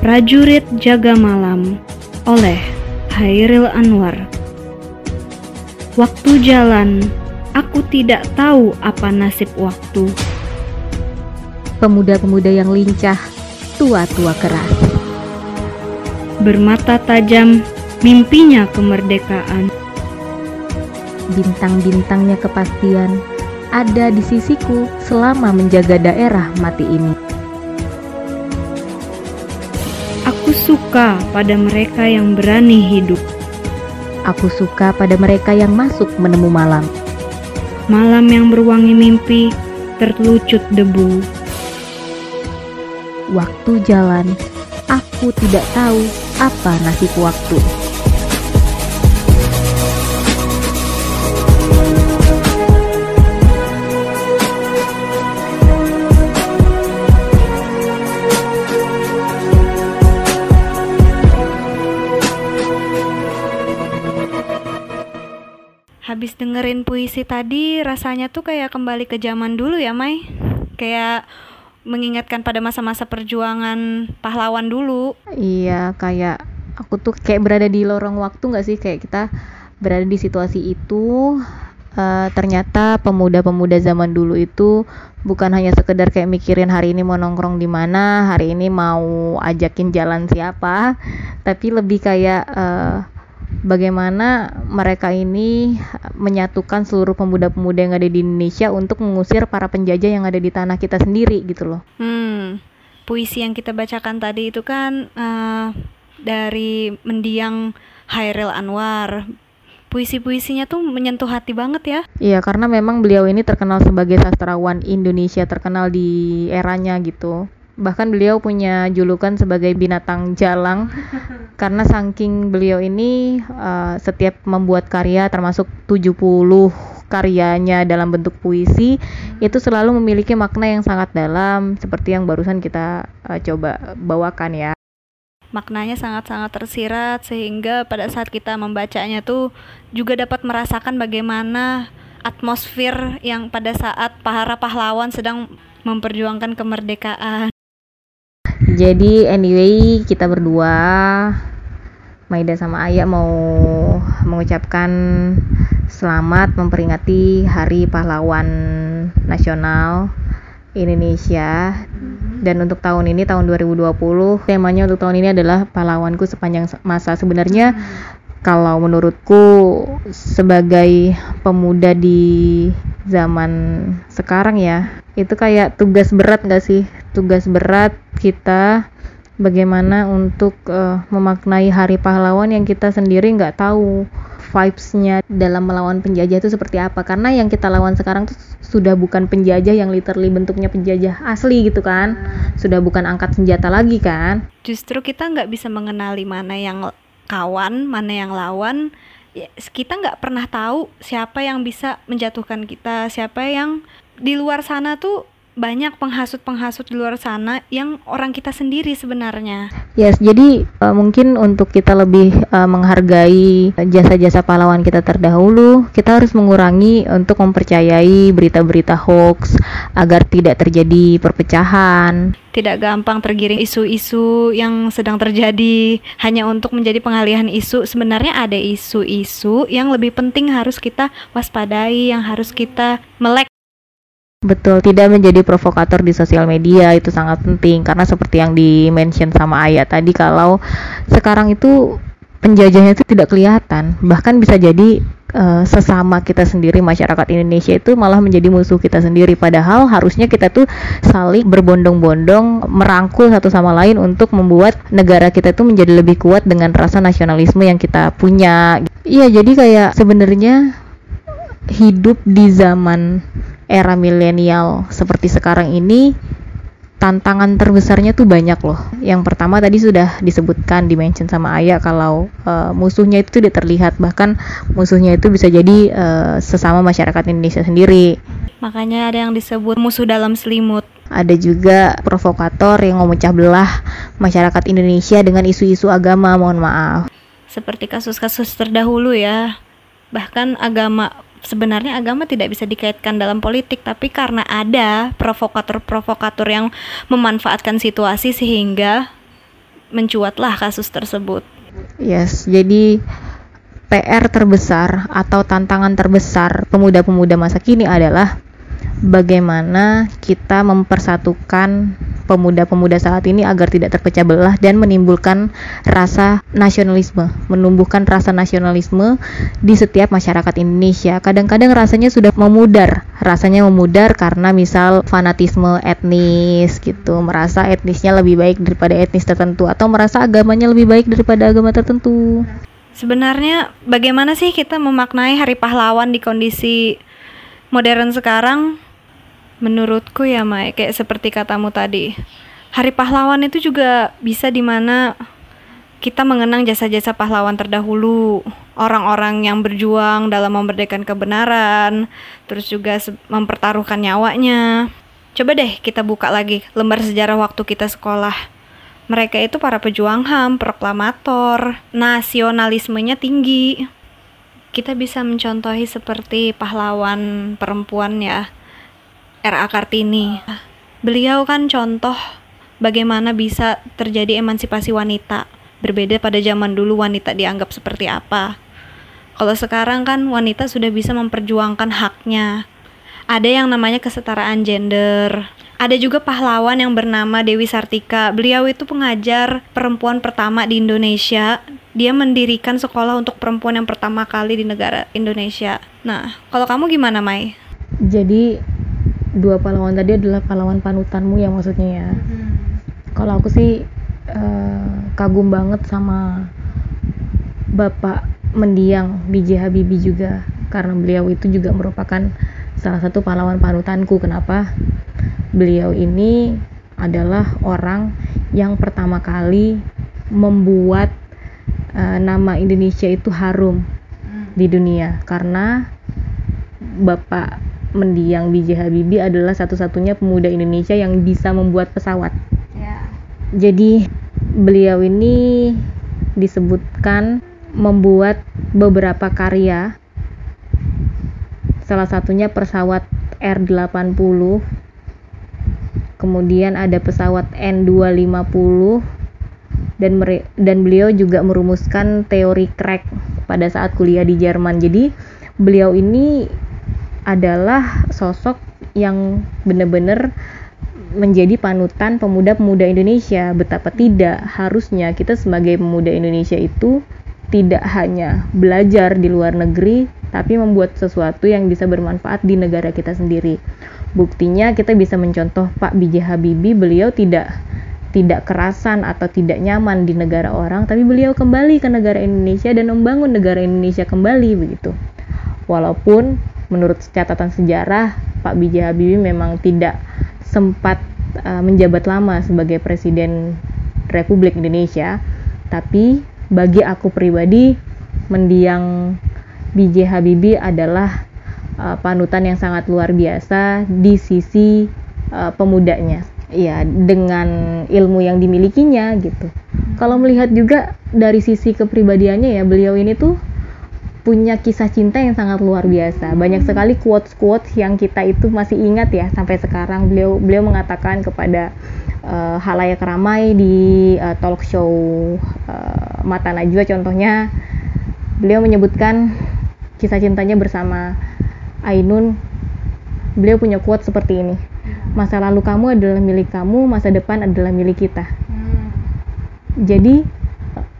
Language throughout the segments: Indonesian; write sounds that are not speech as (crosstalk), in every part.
Prajurit Jaga Malam oleh Hairil Anwar Waktu jalan, aku tidak tahu apa nasib waktu. Pemuda-pemuda yang lincah, tua-tua keras. Bermata tajam, mimpinya kemerdekaan. Bintang-bintangnya kepastian ada di sisiku selama menjaga daerah mati ini. Suka pada mereka yang berani hidup. Aku suka pada mereka yang masuk menemu malam. Malam yang berwangi mimpi, terlucut debu. Waktu jalan, aku tidak tahu apa nasib waktu. Dengerin puisi tadi, rasanya tuh kayak kembali ke zaman dulu ya, Mai. Kayak mengingatkan pada masa-masa perjuangan pahlawan dulu. Iya, kayak aku tuh kayak berada di lorong waktu nggak sih? Kayak kita berada di situasi itu. Uh, ternyata pemuda-pemuda zaman dulu itu bukan hanya sekedar kayak mikirin hari ini mau nongkrong di mana, hari ini mau ajakin jalan siapa, tapi lebih kayak uh, bagaimana mereka ini menyatukan seluruh pemuda-pemuda yang ada di Indonesia untuk mengusir para penjajah yang ada di tanah kita sendiri gitu loh. Hmm, puisi yang kita bacakan tadi itu kan uh, dari mendiang Hairil Anwar. Puisi-puisinya tuh menyentuh hati banget ya. Iya, karena memang beliau ini terkenal sebagai sastrawan Indonesia terkenal di eranya gitu bahkan beliau punya julukan sebagai binatang jalang. (laughs) Karena saking beliau ini uh, setiap membuat karya termasuk 70 karyanya dalam bentuk puisi hmm. itu selalu memiliki makna yang sangat dalam seperti yang barusan kita uh, coba bawakan ya. Maknanya sangat-sangat tersirat sehingga pada saat kita membacanya tuh juga dapat merasakan bagaimana atmosfer yang pada saat para pahlawan sedang memperjuangkan kemerdekaan jadi anyway kita berdua Maida sama Ayah mau mengucapkan selamat memperingati Hari Pahlawan Nasional Indonesia. Dan untuk tahun ini tahun 2020 temanya untuk tahun ini adalah pahlawanku sepanjang masa. Sebenarnya kalau menurutku sebagai pemuda di zaman sekarang ya itu kayak tugas berat gak sih tugas berat kita bagaimana untuk uh, memaknai hari pahlawan yang kita sendiri nggak tahu vibesnya dalam melawan penjajah itu seperti apa. Karena yang kita lawan sekarang tuh sudah bukan penjajah yang literally bentuknya penjajah asli gitu kan. Sudah bukan angkat senjata lagi kan. Justru kita nggak bisa mengenali mana yang kawan mana yang lawan. Ya, kita nggak pernah tahu siapa yang bisa menjatuhkan kita siapa yang di luar sana tuh banyak penghasut-penghasut di luar sana yang orang kita sendiri sebenarnya. Yes, jadi uh, mungkin untuk kita lebih uh, menghargai jasa-jasa pahlawan kita terdahulu, kita harus mengurangi untuk mempercayai berita-berita hoax agar tidak terjadi perpecahan. Tidak gampang tergiring isu-isu yang sedang terjadi hanya untuk menjadi pengalihan isu. Sebenarnya ada isu-isu yang lebih penting harus kita waspadai, yang harus kita melek Betul, tidak menjadi provokator di sosial media itu sangat penting. Karena seperti yang di-mention sama Ayah tadi kalau sekarang itu penjajahnya itu tidak kelihatan, bahkan bisa jadi uh, sesama kita sendiri masyarakat Indonesia itu malah menjadi musuh kita sendiri. Padahal harusnya kita tuh saling berbondong-bondong merangkul satu sama lain untuk membuat negara kita tuh menjadi lebih kuat dengan rasa nasionalisme yang kita punya. Iya, jadi kayak sebenarnya hidup di zaman era milenial seperti sekarang ini tantangan terbesarnya tuh banyak loh. Yang pertama tadi sudah disebutkan dimention sama Ayah kalau uh, musuhnya itu tidak terlihat bahkan musuhnya itu bisa jadi uh, sesama masyarakat Indonesia sendiri. Makanya ada yang disebut musuh dalam selimut. Ada juga provokator yang memecah belah masyarakat Indonesia dengan isu-isu agama, mohon maaf. Seperti kasus-kasus terdahulu ya. Bahkan agama sebenarnya agama tidak bisa dikaitkan dalam politik tapi karena ada provokator-provokator yang memanfaatkan situasi sehingga mencuatlah kasus tersebut. Yes, jadi PR terbesar atau tantangan terbesar pemuda-pemuda masa kini adalah bagaimana kita mempersatukan pemuda-pemuda saat ini agar tidak terpecah belah dan menimbulkan rasa nasionalisme, menumbuhkan rasa nasionalisme di setiap masyarakat Indonesia. Kadang-kadang rasanya sudah memudar, rasanya memudar karena misal fanatisme etnis gitu, merasa etnisnya lebih baik daripada etnis tertentu atau merasa agamanya lebih baik daripada agama tertentu. Sebenarnya bagaimana sih kita memaknai Hari Pahlawan di kondisi modern sekarang? Menurutku ya Mai, kayak seperti katamu tadi, Hari Pahlawan itu juga bisa di mana kita mengenang jasa-jasa pahlawan terdahulu, orang-orang yang berjuang dalam memerdekakan kebenaran, terus juga mempertaruhkan nyawanya. Coba deh kita buka lagi lembar sejarah waktu kita sekolah. Mereka itu para pejuang HAM, proklamator, nasionalismenya tinggi. Kita bisa mencontohi seperti pahlawan perempuan ya, R.A. Kartini. Beliau kan contoh bagaimana bisa terjadi emansipasi wanita. Berbeda pada zaman dulu wanita dianggap seperti apa. Kalau sekarang kan wanita sudah bisa memperjuangkan haknya. Ada yang namanya kesetaraan gender. Ada juga pahlawan yang bernama Dewi Sartika. Beliau itu pengajar perempuan pertama di Indonesia. Dia mendirikan sekolah untuk perempuan yang pertama kali di negara Indonesia. Nah, kalau kamu gimana, Mai? Jadi dua pahlawan tadi adalah pahlawan panutanmu ya maksudnya ya hmm. kalau aku sih uh, kagum banget sama bapak mendiang B.J. Habibie juga karena beliau itu juga merupakan salah satu pahlawan panutanku kenapa beliau ini adalah orang yang pertama kali membuat uh, nama Indonesia itu harum hmm. di dunia karena Bapak mendiang B.J. Habibie adalah satu-satunya pemuda Indonesia yang bisa membuat pesawat. Yeah. Jadi beliau ini disebutkan membuat beberapa karya. Salah satunya pesawat R80. Kemudian ada pesawat N250 dan dan beliau juga merumuskan teori crack pada saat kuliah di Jerman. Jadi beliau ini adalah sosok yang benar-benar menjadi panutan pemuda-pemuda Indonesia. Betapa tidak harusnya kita sebagai pemuda Indonesia itu tidak hanya belajar di luar negeri, tapi membuat sesuatu yang bisa bermanfaat di negara kita sendiri. Buktinya kita bisa mencontoh Pak B.J. Habibie, beliau tidak tidak kerasan atau tidak nyaman di negara orang, tapi beliau kembali ke negara Indonesia dan membangun negara Indonesia kembali begitu. Walaupun menurut catatan sejarah Pak B.J. Habibie memang tidak sempat uh, menjabat lama sebagai presiden Republik Indonesia tapi bagi aku pribadi mendiang B.J. Habibie adalah uh, panutan yang sangat luar biasa di sisi uh, pemudanya ya dengan ilmu yang dimilikinya gitu kalau melihat juga dari sisi kepribadiannya ya beliau ini tuh punya kisah cinta yang sangat luar biasa. Banyak sekali quotes-quotes yang kita itu masih ingat ya sampai sekarang. Beliau beliau mengatakan kepada uh, halayak ramai di uh, talk show uh, Mata Najwa contohnya beliau menyebutkan kisah cintanya bersama Ainun. Beliau punya quote seperti ini. Masa lalu kamu adalah milik kamu, masa depan adalah milik kita. Hmm. Jadi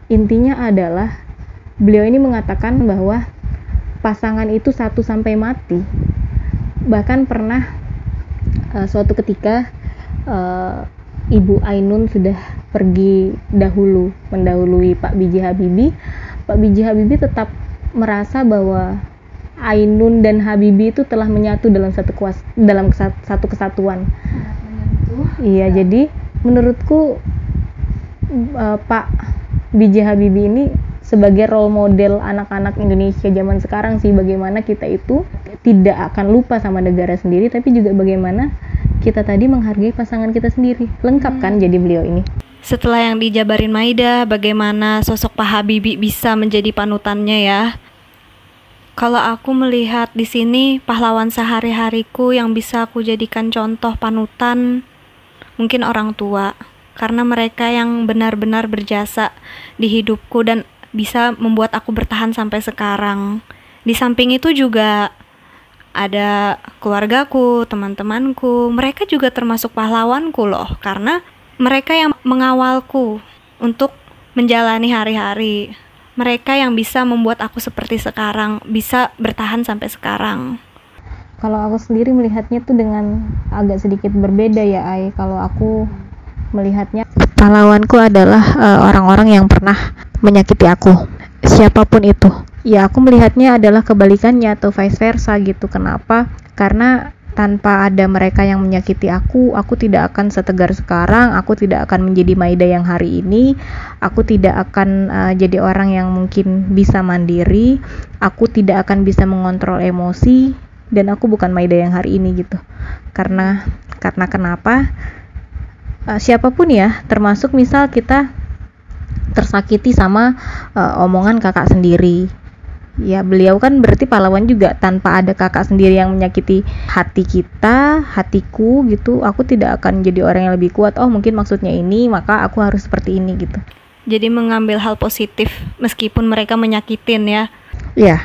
intinya adalah beliau ini mengatakan bahwa pasangan itu satu sampai mati. Bahkan pernah uh, suatu ketika uh, Ibu Ainun sudah pergi dahulu mendahului Pak Biji Habibie. Pak Biji Habibie tetap merasa bahwa Ainun dan Habibie itu telah menyatu dalam satu kuas dalam satu kesatuan. Iya, jadi menurutku uh, Pak Biji Habibie ini sebagai role model anak-anak Indonesia zaman sekarang sih bagaimana kita itu tidak akan lupa sama negara sendiri tapi juga bagaimana kita tadi menghargai pasangan kita sendiri. Lengkap kan jadi beliau ini? Setelah yang dijabarin Maida bagaimana sosok Pak Habibie bisa menjadi panutannya ya? Kalau aku melihat di sini pahlawan sehari-hariku yang bisa aku jadikan contoh panutan mungkin orang tua. Karena mereka yang benar-benar berjasa di hidupku dan bisa membuat aku bertahan sampai sekarang. Di samping itu juga ada keluargaku, teman-temanku, mereka juga termasuk pahlawanku loh karena mereka yang mengawalku untuk menjalani hari-hari. Mereka yang bisa membuat aku seperti sekarang, bisa bertahan sampai sekarang. Kalau aku sendiri melihatnya tuh dengan agak sedikit berbeda ya, Ai. Kalau aku melihatnya. Pahlawanku adalah uh, orang-orang yang pernah menyakiti aku. Siapa pun itu. Ya aku melihatnya adalah kebalikannya atau vice versa gitu. Kenapa? Karena tanpa ada mereka yang menyakiti aku, aku tidak akan setegar sekarang, aku tidak akan menjadi Maida yang hari ini, aku tidak akan uh, jadi orang yang mungkin bisa mandiri, aku tidak akan bisa mengontrol emosi, dan aku bukan Maida yang hari ini gitu. Karena karena kenapa? Uh, siapa pun ya termasuk misal kita tersakiti sama uh, omongan kakak sendiri. Ya beliau kan berarti pahlawan juga. Tanpa ada kakak sendiri yang menyakiti hati kita hatiku gitu aku tidak akan jadi orang yang lebih kuat. Oh mungkin maksudnya ini maka aku harus seperti ini gitu. Jadi mengambil hal positif meskipun mereka menyakitin ya. Ya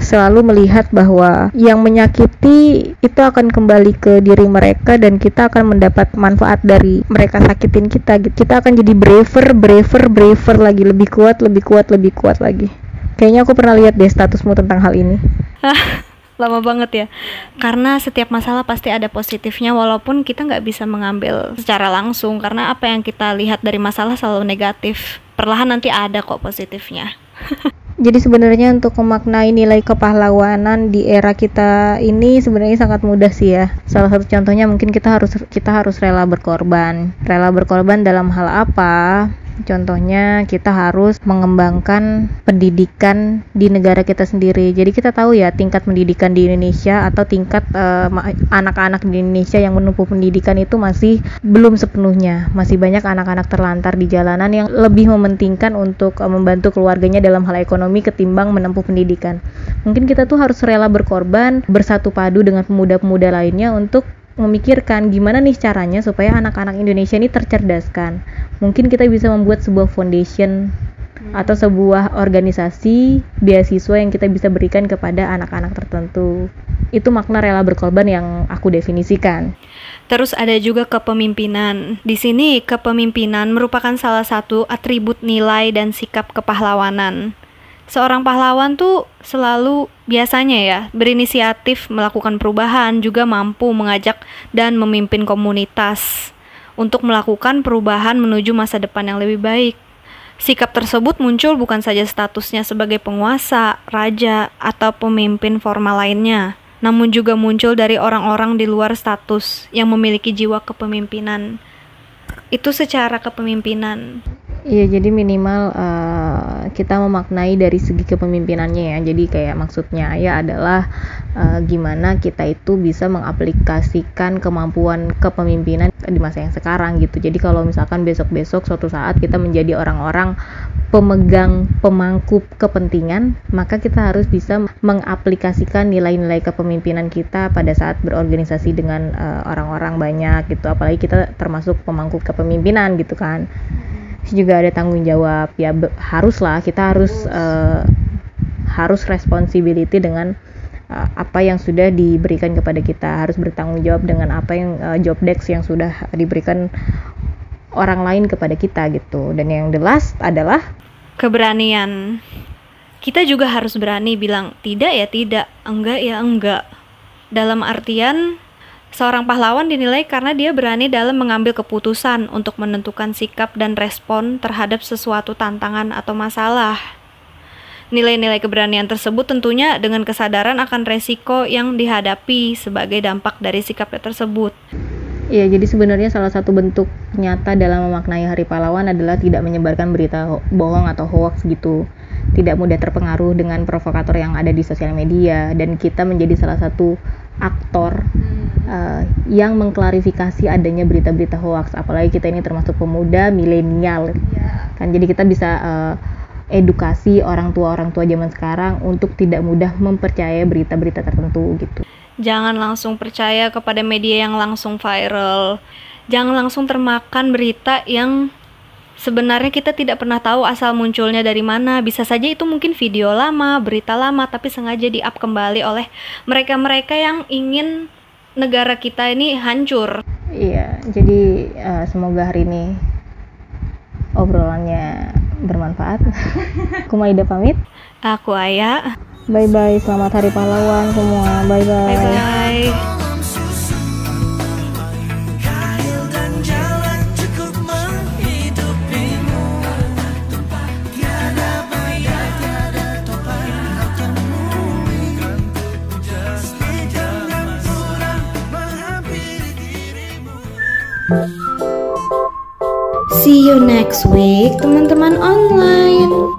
selalu melihat bahwa yang menyakiti itu akan kembali ke diri mereka dan kita akan mendapat manfaat dari mereka sakitin kita gitu. Kita akan jadi braver, braver, braver lagi lebih kuat, lebih kuat, lebih kuat lagi. Kayaknya aku pernah lihat deh statusmu tentang hal ini. lama banget ya karena setiap masalah pasti ada positifnya walaupun kita nggak bisa mengambil secara langsung karena apa yang kita lihat dari masalah selalu negatif perlahan nanti ada kok positifnya (laughs) jadi sebenarnya untuk memaknai nilai kepahlawanan di era kita ini sebenarnya sangat mudah sih ya. Salah satu contohnya mungkin kita harus kita harus rela berkorban. Rela berkorban dalam hal apa? Contohnya kita harus mengembangkan pendidikan di negara kita sendiri. Jadi kita tahu ya tingkat pendidikan di Indonesia atau tingkat uh, anak-anak di Indonesia yang menempuh pendidikan itu masih belum sepenuhnya. Masih banyak anak-anak terlantar di jalanan yang lebih mementingkan untuk uh, membantu keluarganya dalam hal ekonomi ketimbang menempuh pendidikan. Mungkin kita tuh harus rela berkorban, bersatu padu dengan pemuda-pemuda lainnya untuk memikirkan gimana nih caranya supaya anak-anak Indonesia ini tercerdaskan. Mungkin kita bisa membuat sebuah foundation hmm. atau sebuah organisasi beasiswa yang kita bisa berikan kepada anak-anak tertentu. Itu makna rela berkorban yang aku definisikan. Terus ada juga kepemimpinan. Di sini kepemimpinan merupakan salah satu atribut nilai dan sikap kepahlawanan seorang pahlawan tuh selalu biasanya ya berinisiatif melakukan perubahan juga mampu mengajak dan memimpin komunitas untuk melakukan perubahan menuju masa depan yang lebih baik. Sikap tersebut muncul bukan saja statusnya sebagai penguasa, raja, atau pemimpin formal lainnya, namun juga muncul dari orang-orang di luar status yang memiliki jiwa kepemimpinan. Itu secara kepemimpinan. Iya, jadi minimal uh, kita memaknai dari segi kepemimpinannya ya. Jadi kayak maksudnya ya adalah uh, gimana kita itu bisa mengaplikasikan kemampuan kepemimpinan di masa yang sekarang gitu. Jadi kalau misalkan besok-besok suatu saat kita menjadi orang-orang pemegang pemangku kepentingan, maka kita harus bisa mengaplikasikan nilai-nilai kepemimpinan kita pada saat berorganisasi dengan uh, orang-orang banyak gitu. Apalagi kita termasuk pemangku kepemimpinan gitu kan juga ada tanggung jawab. Ya haruslah kita harus uh, harus responsibility dengan uh, apa yang sudah diberikan kepada kita. Harus bertanggung jawab dengan apa yang uh, job desk yang sudah diberikan orang lain kepada kita gitu. Dan yang the last adalah keberanian. Kita juga harus berani bilang tidak ya tidak. Enggak ya enggak. Dalam artian Seorang pahlawan dinilai karena dia berani dalam mengambil keputusan untuk menentukan sikap dan respon terhadap sesuatu tantangan atau masalah. Nilai-nilai keberanian tersebut tentunya dengan kesadaran akan resiko yang dihadapi sebagai dampak dari sikapnya tersebut. Iya, jadi sebenarnya salah satu bentuk nyata dalam memaknai Hari Pahlawan adalah tidak menyebarkan berita bohong atau hoax gitu. Tidak mudah terpengaruh dengan provokator yang ada di sosial media dan kita menjadi salah satu aktor uh, yang mengklarifikasi adanya berita-berita hoax. Apalagi kita ini termasuk pemuda milenial. Yeah. kan jadi kita bisa uh, edukasi orang tua orang tua zaman sekarang untuk tidak mudah mempercayai berita-berita tertentu gitu. Jangan langsung percaya kepada media yang langsung viral. Jangan langsung termakan berita yang sebenarnya kita tidak pernah tahu asal munculnya dari mana. Bisa saja itu mungkin video lama, berita lama, tapi sengaja di-up kembali oleh mereka-mereka yang ingin negara kita ini hancur. Iya, jadi uh, semoga hari ini obrolannya bermanfaat. (laughs) Aku Maida pamit. Aku Ayah. Bye bye, selamat hari pahlawan semua. Bye bye. Bye bye. Next week, teman-teman online.